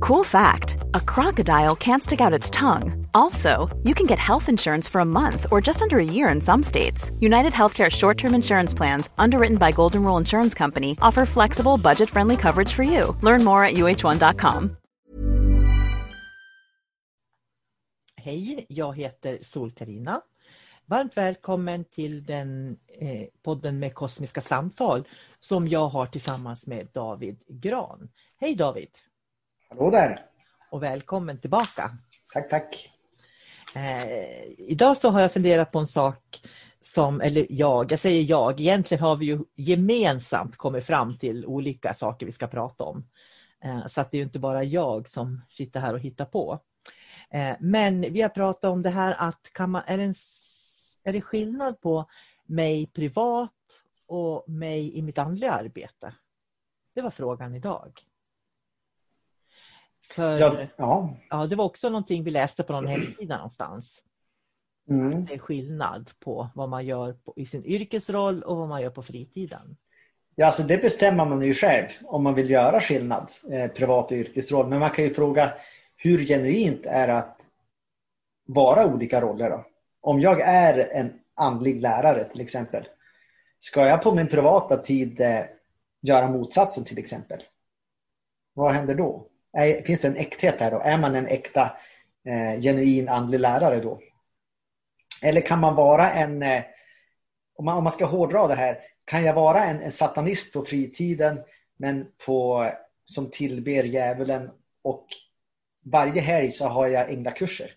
Cool fact a crocodile can't stick out its tongue. Also, you can get health insurance for a month or just under a year in some states. United Healthcare short term insurance plans, underwritten by Golden Rule Insurance Company, offer flexible, budget friendly coverage for you. Learn more at uh1.com. Hej, jag heter Sol-Karina. Varmt välkommen till den eh, podden med kosmiska samtal som jag har tillsammans med David Gran. Hej David! Hallå där! Och välkommen tillbaka! Tack, tack! Eh, idag så har jag funderat på en sak som, eller jag, jag säger jag, egentligen har vi ju gemensamt kommit fram till olika saker vi ska prata om. Eh, så att det är inte bara jag som sitter här och hittar på. Eh, men vi har pratat om det här att kan man, är, det en, är det skillnad på mig privat och mig i mitt andliga arbete? Det var frågan idag. För, Ja, ja. Ja, det var också någonting vi läste på någon hemsida någonstans. Mm. Det är skillnad på vad man gör på, i sin yrkesroll och vad man gör på fritiden. ja alltså det bestämmer man ju själv om man vill göra skillnad, eh, privat och yrkesroll. Men man kan ju fråga hur genuint är det att vara olika roller då? Om jag är en andlig lärare till exempel, ska jag på min privata tid eh, göra motsatsen till exempel? Vad händer då? Är, finns det en äkthet här då? Är man en äkta eh, genuin andlig lärare då? Eller kan man vara en, eh, om man, om man ska hårdra det här, kan jag vara en, en satanist på fritiden men på, som tillber djävulen och varje helg så har jag änglakurser?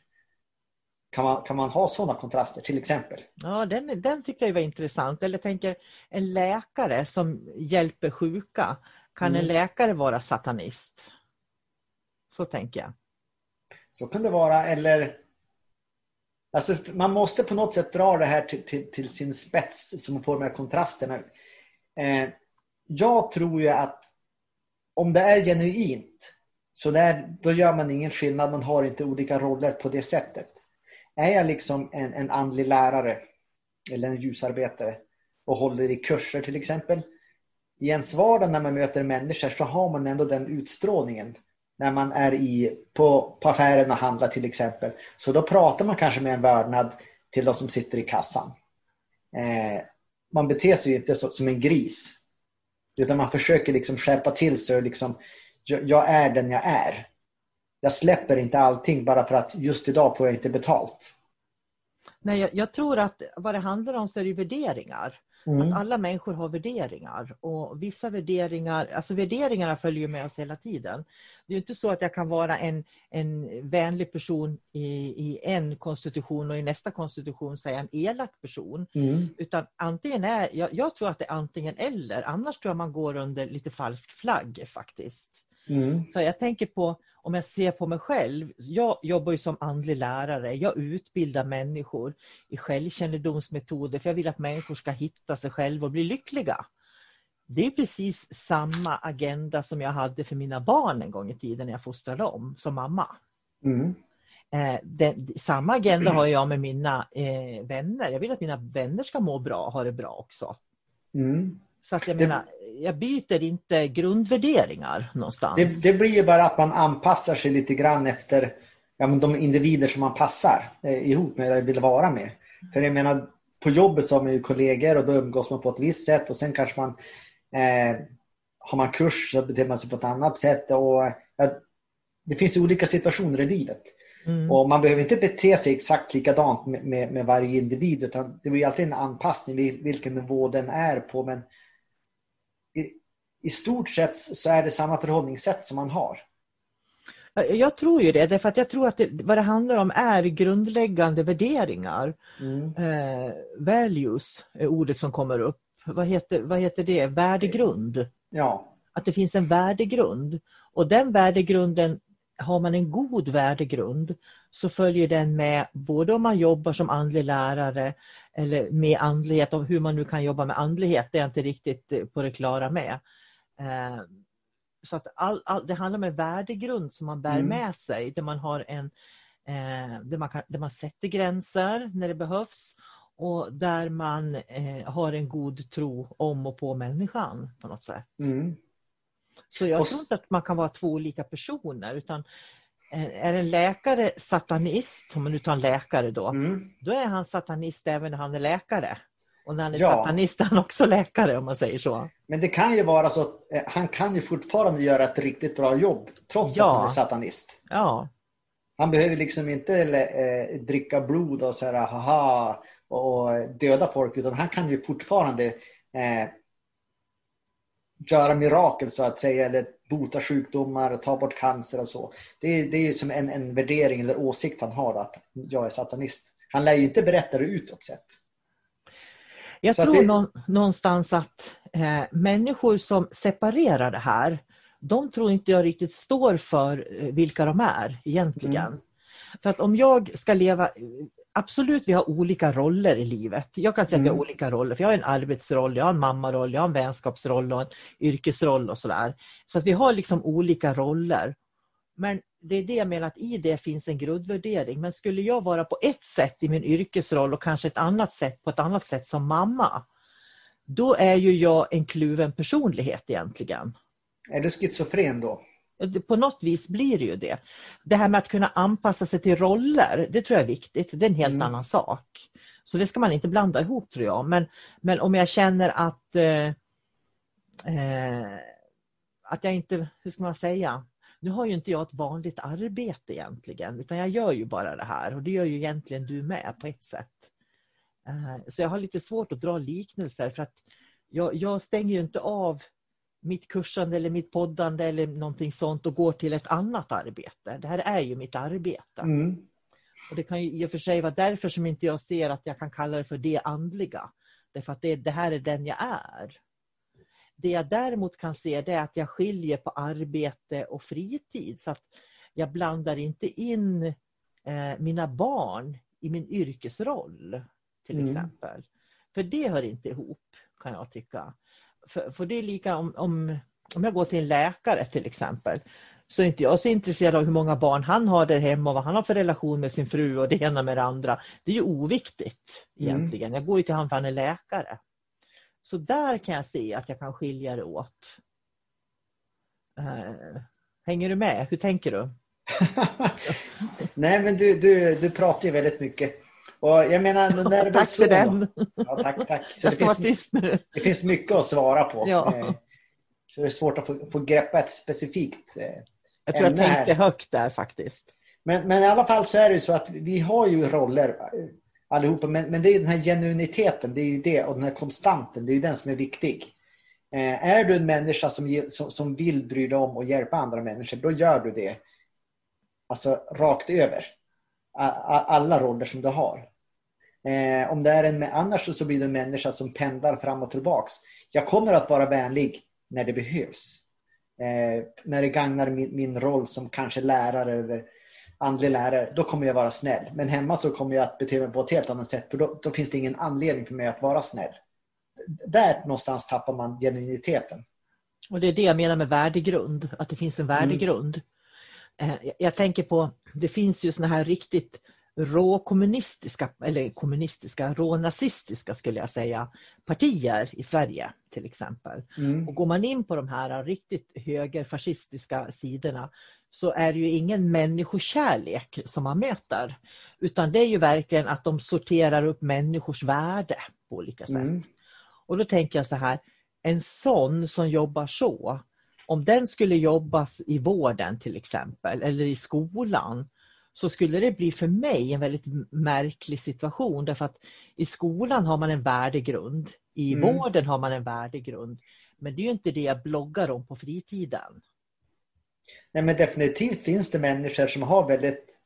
Kan man, kan man ha sådana kontraster till exempel? Ja, den, den tyckte jag var intressant. Eller tänker en läkare som hjälper sjuka. Kan en Mm. läkare vara satanist? Så tänker jag. Så kan det vara. Eller alltså, Man måste på något sätt dra det här till, till, till sin spets som får de här kontrasterna. Eh, jag tror ju att om det är genuint så där, då gör man ingen skillnad. Man har inte olika roller på det sättet. Är jag liksom en, en andlig lärare eller en ljusarbetare och håller i kurser till exempel. I ens vardag när man möter människor så har man ändå den utstrålningen när man är i, på, på affären och handlar till exempel. Så då pratar man kanske med en vördnad till de som sitter i kassan. Eh, man beter sig ju inte så, som en gris. Utan man försöker liksom skärpa till sig och liksom, jag, jag är den jag är. Jag släpper inte allting bara för att just idag får jag inte betalt. Nej, jag, jag tror att vad det handlar om så är det värderingar. Mm. Att alla människor har värderingar och vissa värderingar, alltså värderingarna följer med oss hela tiden. Det är inte så att jag kan vara en, en vänlig person i, i en konstitution och i nästa konstitution säga en elak person. Mm. Utan antingen är, jag, jag tror att det är antingen eller, annars tror jag man går under lite falsk flagg faktiskt. Mm. För jag tänker på, om jag ser på mig själv, jag jobbar ju som andlig lärare, jag utbildar människor i självkännedomsmetoder för jag vill att människor ska hitta sig själva och bli lyckliga. Det är precis samma agenda som jag hade för mina barn en gång i tiden när jag fostrade dem som mamma. Mm. Eh, den, samma agenda har jag med mina eh, vänner. Jag vill att mina vänner ska må bra och ha det bra också. Mm. Så att jag Det- menar, jag byter inte grundvärderingar någonstans. Det, det blir ju bara att man anpassar sig lite grann efter ja, men de individer som man passar eh, ihop med eller vill vara med. För jag menar, på jobbet så har man ju kollegor och då umgås man på ett visst sätt och sen kanske man eh, har man kurs så beter man sig på ett annat sätt. Och, ja, det finns olika situationer i livet. Mm. Och man behöver inte bete sig exakt likadant med, med, med varje individ utan det blir alltid en anpassning vil- vilken nivå den är på. Men i stort sett så är det samma förhållningssätt som man har. Ja, Jag tror ju det, därför att jag tror att det, vad det handlar om är grundläggande värderingar. Mm. Eh, values är ordet som kommer upp. Vad heter, vad heter det? Värdegrund. Ja, Att det finns en värdegrund. Och den värdegrunden har man en god värdegrund så följer den med både om man jobbar som andlig lärare eller med andlighet och hur man nu kan jobba med andlighet, det är jag inte riktigt eh, på det klara med. Eh, så att all, all, det handlar om en värdegrund som man bär mm. med sig, där man har en eh, där, man kan, där man sätter gränser när det behövs och där man eh, har en god tro om och på människan på något sätt. Mm. Så jag tror inte att man kan vara två olika personer utan är en läkare satanist, om man nu tar en läkare då, mm. då är han satanist även när han är läkare. Och när han är ja. satanist är han också läkare om man säger så. Men det kan ju vara så att eh, han kan ju fortfarande göra ett riktigt bra jobb trots ja. att han är satanist. Ja. Han behöver liksom inte eh, dricka blod och så här, haha, och döda folk utan han kan ju fortfarande eh, göra mirakel så att säga eller bota sjukdomar, ta bort cancer och så. Det är, det är som en, en värdering eller åsikt han har att jag är satanist. Han lär ju inte berätta det utåt sett. Jag så tror det... någonstans att eh, människor som separerar det här, de tror inte jag riktigt står för eh, vilka de är egentligen. Mm. För att om jag ska leva Absolut, vi har olika roller i livet. Jag kan säga mm. att vi har olika roller, för jag har en arbetsroll, jag har en mammaroll, jag har en vänskapsroll och en yrkesroll och sådär. Så att vi har liksom olika roller. Men det är det jag menar att i det finns en grundvärdering. Men skulle jag vara på ett sätt i min yrkesroll och kanske ett annat sätt på ett annat sätt som mamma, då är ju jag en kluven personlighet egentligen. Är du schizofren då? På något vis blir det ju det. Det här med att kunna anpassa sig till roller, det tror jag är viktigt. Det är en helt mm. annan sak. Så det ska man inte blanda ihop tror jag. Men, men om jag känner att eh, eh, att jag inte, hur ska man säga, nu har ju inte jag ett vanligt arbete egentligen utan jag gör ju bara det här och det gör ju egentligen du med på ett sätt. Eh, så jag har lite svårt att dra liknelser för att jag, jag stänger ju inte av mitt kursande eller mitt poddande eller någonting sånt och går till ett annat arbete. Det här är ju mitt arbete. Mm. Och Det kan ju i och för sig vara därför som inte jag ser att jag kan kalla det för det andliga. Därför att det, det här är den jag är. Det jag däremot kan se det är att jag skiljer på arbete och fritid. Så att jag blandar inte in eh, mina barn i min yrkesroll till mm. exempel. För det hör inte ihop kan jag tycka. För, för det är lika om, om, om jag går till en läkare till exempel så är inte jag så intresserad av hur många barn han har där hemma och vad han har för relation med sin fru och det ena med det andra. Det är ju oviktigt mm. egentligen. Mm. Jag går ju till honom för han är läkare. Så där kan jag se att jag kan skilja det åt. Uh, hänger du med? Hur tänker du? Nej men du, du, du pratar ju väldigt mycket. Och jag menar, när det tack så, för den. Ja, tack, tack. Så jag ska vara tyst nu. Det finns mycket att svara på. Ja. Eh, så det är svårt att få, få greppa ett specifikt eh, Jag tror jag tänkte här. högt där faktiskt. Men, men i alla fall så är det så att vi har ju roller eh, allihopa. Men, men det är den här genuiniteten, det är ju det och den här konstanten, det är ju den som är viktig. Eh, är du en människa som, som, som vill bry dig om och hjälpa andra människor, då gör du det. Alltså rakt över. Alla roller som du har. Eh, om det är en, annars så blir det en människa som pendlar fram och tillbaks. Jag kommer att vara vänlig när det behövs. Eh, när det gagnar min, min, roll som kanske lärare eller andlig lärare, då kommer jag vara snäll. Men hemma så kommer jag att bete mig på ett helt annat sätt, för då, då finns det ingen anledning för mig att vara snäll. Där någonstans tappar man genuiniteten. Och Det är det jag menar med värdegrund, att det finns en värdegrund. Mm. Jag tänker på, det finns ju såna här riktigt råkommunistiska, eller kommunistiska, rånazistiska skulle jag säga, partier i Sverige till exempel. Mm. Och går man in på de här riktigt högerfascistiska sidorna så är det ju ingen människokärlek som man möter. Utan det är ju verkligen att de sorterar upp människors värde på olika sätt. Mm. Och då tänker jag så här, en sån som jobbar så, om den skulle jobbas i vården till exempel eller i skolan så skulle det bli för mig en väldigt märklig situation därför att i skolan har man en värdegrund, i mm. vården har man en värdegrund. Men det är ju inte det jag bloggar om på fritiden. Nej men definitivt finns det människor som har väldigt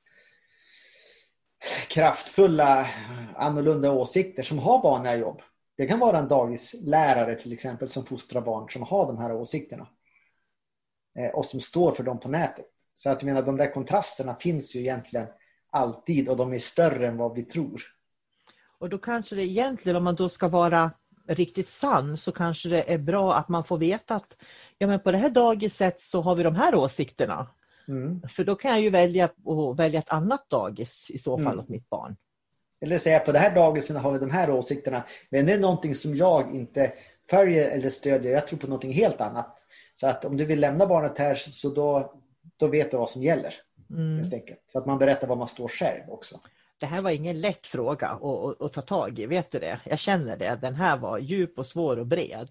kraftfulla annorlunda åsikter som har vanliga jobb. Det kan vara en dagislärare till exempel som fostrar barn som har de här åsikterna. Eh, och som står för dem på nätet. Så att jag menar, de där kontrasterna finns ju egentligen alltid och de är större än vad vi tror. Och då kanske det egentligen, om man då ska vara riktigt sann, så kanske det är bra att man får veta att ja, men på det här dagiset så har vi de här åsikterna. Mm. För då kan jag ju välja att välja ett annat dagis i så fall mm. åt mitt barn. Eller säga på det här dagiset har vi de här åsikterna. Men det är någonting som jag inte följer eller stödjer. Jag tror på någonting helt annat. Så att om du vill lämna barnet här så då, då vet du vad som gäller. Mm. Helt enkelt. Så att man berättar vad man står själv också. Det här var ingen lätt fråga att, att, ta tag i, vet du det? Jag känner det. Den här var djup och svår och bred.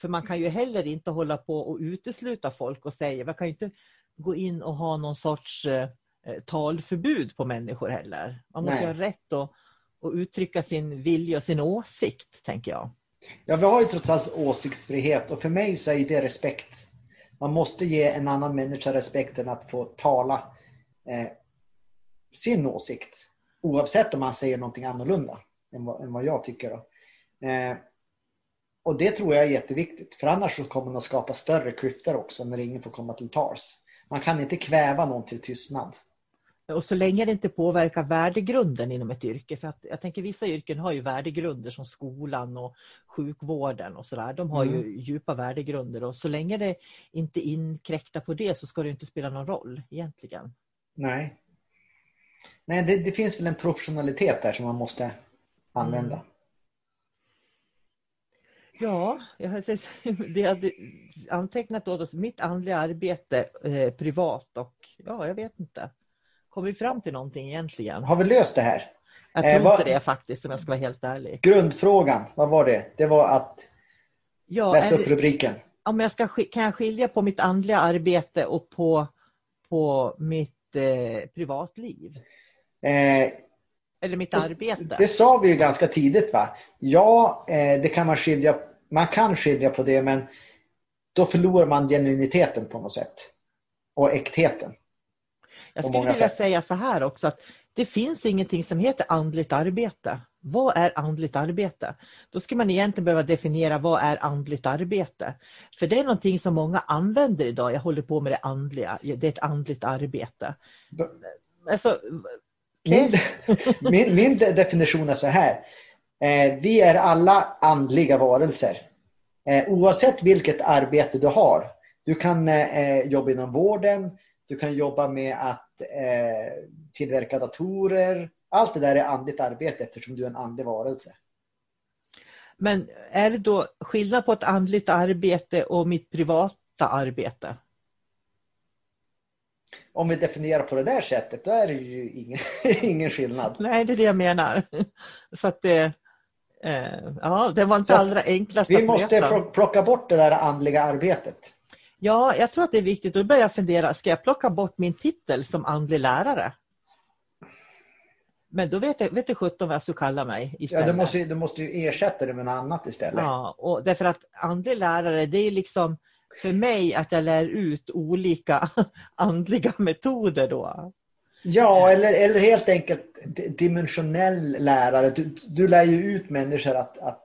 För man kan ju heller inte hålla på och utesluta folk och säga, man kan ju inte gå in och ha någon sorts eh, talförbud på människor heller. Man måste Nej. ha rätt att, att uttrycka sin vilja och sin åsikt, tänker jag. Ja, vi har ju trots allt åsiktsfrihet och för mig så är det respekt. Man måste ge en annan människa respekten att få tala eh, sin åsikt. Oavsett om man säger någonting annorlunda än vad, än vad jag tycker. Eh, och det tror jag är jätteviktigt. För annars så kommer man att skapa större klyftor också när ingen får komma till tals. Man kan inte kväva någon till tystnad. Och så länge det inte påverkar värdegrunden inom ett yrke. För att jag tänker vissa yrken har ju värdegrunder som skolan och sjukvården och sådär. De har mm. ju djupa värdegrunder och så länge det inte inkräktar på det så ska det inte spela någon roll egentligen. Nej. Nej, det, det finns väl en professionalitet där som man måste använda. Mm. Ja, jag har antecknat då mitt andliga arbete eh, privat och ja, jag vet inte. Kommer vi fram till någonting egentligen? Har vi löst det här? Jag tror eh, inte det faktiskt om jag ska vara helt ärlig. Grundfrågan, vad var det? Det var att ja, läsa upp rubriken. Om jag ska, kan jag skilja på mitt andliga arbete och på, på mitt eh, privatliv? Eh, Eller mitt det, arbete? Det sa vi ju ganska tidigt va? Ja, eh, det kan man skilja man kan skilja på det men då förlorar man genuiniteten på något sätt. Och äktheten. Jag skulle vilja sätt. säga så här också att det finns ingenting som heter andligt arbete. Vad är andligt arbete? Då ska man egentligen behöva definiera vad är andligt arbete. För det är någonting som många använder idag. Jag håller på med det andliga. Det är ett andligt arbete. Då, alltså, okay. min, min, min, definition är så här. Eh, vi är alla andliga varelser. Eh, oavsett vilket arbete du har. Du kan eh, jobba inom vården, du kan jobba med att eh, tillverka datorer. Allt det där är andligt arbete eftersom du är en andlig varelse. Men är det då skillnad på ett andligt arbete och mitt privata arbete? Om vi definierar på det där sättet, då är det ju ingen, ingen skillnad. Nej, det är det jag menar. Så att det, eh, ja, det var inte allra enklast Vi måste plocka bort det där andliga arbetet. Ja, jag tror att det är viktigt. Då börjar jag fundera, ska jag plocka bort min titel som andlig lärare? Men då vet jag, vet du sjutton vad jag ska kalla mig istället. Ja, du måste, du måste ju ersätta det med något annat istället. Ja, och därför att andlig lärare, det är liksom för mig att jag lär ut olika andliga metoder då. Ja, eller, eller helt enkelt dimensionell lärare. Du, du lär ju ut människor att, att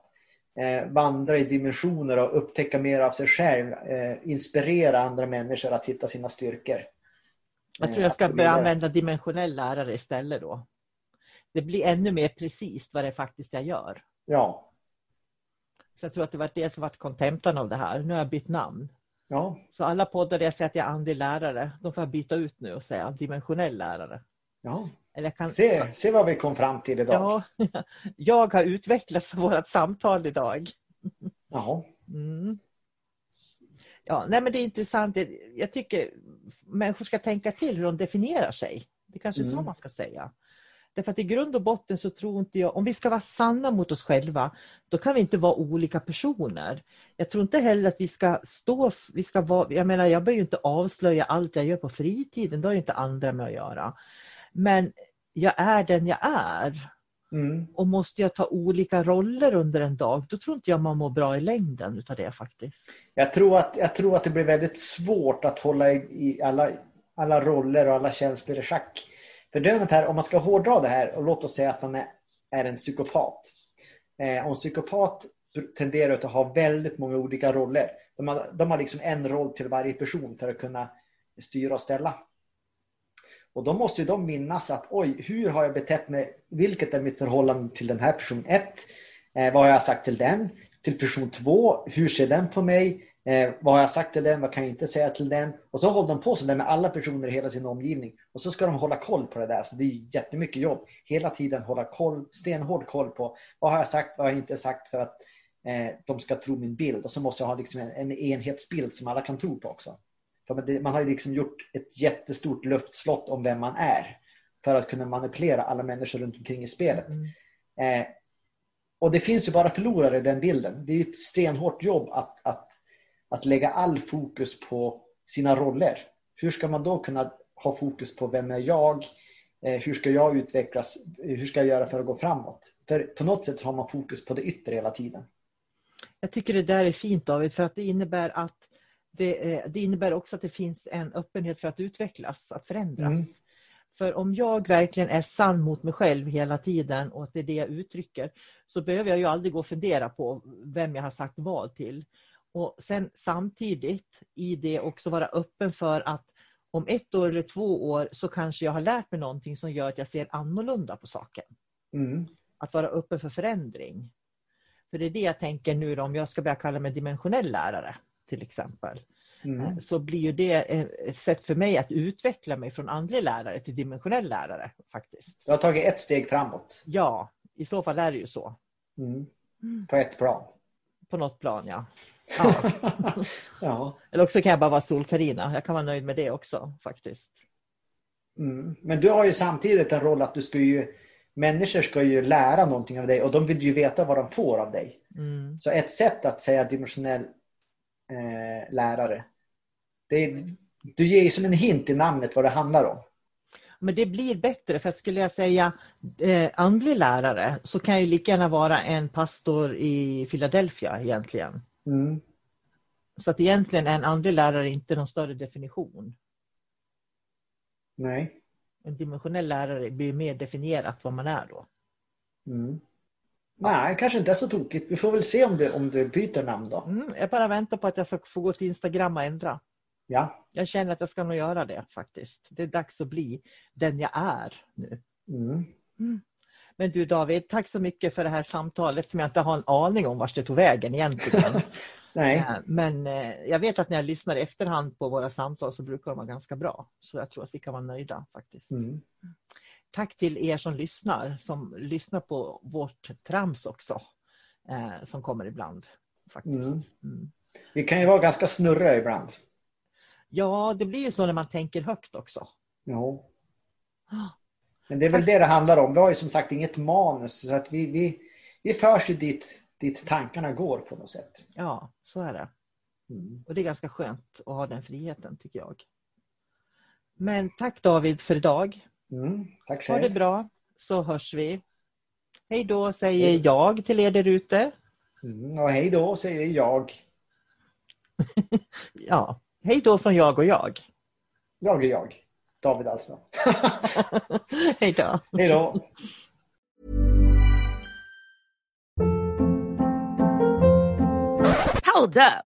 vandra i dimensioner och upptäcka mer av sig själv. Eh, inspirera andra människor att hitta sina styrkor. Jag tror jag ska börja använda dimensionell lärare istället då. Det blir ännu mer precis vad det faktiskt jag gör. Ja. Så jag tror att det var det som var kontentan av det här. Nu har jag bytt namn. Ja. Så alla poddar där jag säger att jag är andlig lärare, de får jag byta ut nu och säga dimensionell lärare. Ja. Kan... se, se vad vi kom fram till idag. Ja, jag har utvecklats av vårt samtal idag. Ja. Mm. Ja, nej men det är intressant. Jag tycker människor ska tänka till hur de definierar sig. Det kanske är mm. så man ska säga. Därför att i grund och botten så tror inte jag, om vi ska vara sanna mot oss själva, då kan vi inte vara olika personer. Jag tror inte heller att vi ska stå, vi ska vara, jag menar jag behöver ju inte avslöja allt jag gör på fritiden, det har ju inte andra med att göra. Men jag är den jag är. Mm. Och måste jag ta olika roller under en dag, då tror inte jag man mår bra i längden utav det faktiskt. Jag tror att, jag tror att det blir väldigt svårt att hålla i alla, alla roller och alla känslor i schack. För här, om man ska hårdra det här och låt oss säga att man är, är en psykopat. Eh, och en psykopat tenderar att ha väldigt många olika roller. De har, de har liksom en roll till varje person för att kunna styra och ställa. Och då måste ju de minnas att oj, hur har jag betett mig? Vilket är mitt förhållande till den här person 1? Eh, vad har jag sagt till den? Till person 2, hur ser den på mig? Eh, vad har jag sagt till den? Vad kan jag inte säga till den? Och så håller de på sådär med alla personer i hela sin omgivning. Och så ska de hålla koll på det där. Så det är jättemycket jobb. Hela tiden hålla koll, stenhård koll på vad har jag sagt, vad har jag inte sagt för att eh, de ska tro min bild. Och så måste jag ha liksom en, en enhetsbild som alla kan tro på också. För man har ju liksom gjort ett jättestort luftslott om vem man är. För att kunna manipulera alla människor runt omkring i spelet. Mm. Eh, och det finns ju bara förlorare i den bilden. Det är ett stenhårt jobb att, att, att lägga all fokus på sina roller. Hur ska man då kunna ha fokus på vem är jag? Eh, hur ska jag utvecklas? Hur ska jag göra för att gå framåt? För på något sätt har man fokus på det yttre hela tiden. Jag tycker det där är fint David för att det innebär att det, eh, det innebär också att det finns en öppenhet för att utvecklas, att förändras. Mm. För om jag verkligen är sann mot mig själv hela tiden och att det är det jag uttrycker så behöver jag ju aldrig gå och fundera på vem jag har sagt vad till. Och sen samtidigt i det också vara öppen för att om ett år eller två år så kanske jag har lärt mig någonting som gör att jag ser annorlunda på saken. Mm. Att vara öppen för förändring. För det är det jag tänker nu då, om jag ska börja kalla mig dimensionell lärare till exempel. Mm. Eh, så blir ju det ett sätt för mig att utveckla mig från andlig lärare till dimensionell lärare. faktiskt. Du har tagit ett steg framåt? Ja, i så fall är det ju så. Mm. mm. På ett plan? På något plan, ja. Ja. ja. Eller också kan jag bara vara solkarina. Jag kan vara nöjd med det också faktiskt. Mm. Men du har ju samtidigt en roll att du ska ju Människor ska ju lära någonting av dig och de vill ju veta vad de får av dig. Mm. Så ett sätt att säga dimensionell eh, lärare. Det, du ger ju som en hint i namnet vad det handlar om. Men det blir bättre för att skulle jag säga eh, andlig lärare så kan jag lika gärna vara en pastor i Philadelphia egentligen. Mm. Så att egentligen är en andlig lärare inte någon större definition. Nej. En dimensionell lärare blir mer definierat vad man är då. Mm. Nej, kanske inte är så tokigt. Vi får väl se om du, om du byter namn då. Mm, jag bara väntar på att jag ska få gå till Instagram och ändra. Ja. Jag känner att jag ska nog göra det faktiskt. Det är dags att bli den jag är nu. Mm. Mm. Men du David, tack så mycket för det här samtalet som jag inte har en aning om vart det tog vägen egentligen. Nej. Eh, men eh, jag vet att när jag lyssnar i efterhand på våra samtal så brukar de vara ganska bra. Så jag tror att vi kan vara nöjda faktiskt. Tack till er som lyssnar, som lyssnar på vårt trams också, eh, som kommer ibland. faktiskt. Mm. Mm. Vi kan ju vara ganska snurriga ibland. Ja, det blir ju så när man tänker högt också. Ja. Men det är väl det det handlar om. Vi har ju som sagt inget manus så att vi, vi, vi förs ju dit, dit tankarna går på något sätt. Ja, så är det. Mm. Och det är ganska skönt att ha den friheten tycker jag. Men tack David för idag. Mm, tack själv. Ha det bra, så hörs vi. Hej då säger hej. jag till er där ute. Mm, och hej då säger jag. ja, hej då från jag och jag. Jag är jag. David alltså. hej då. Hej då. Hold up.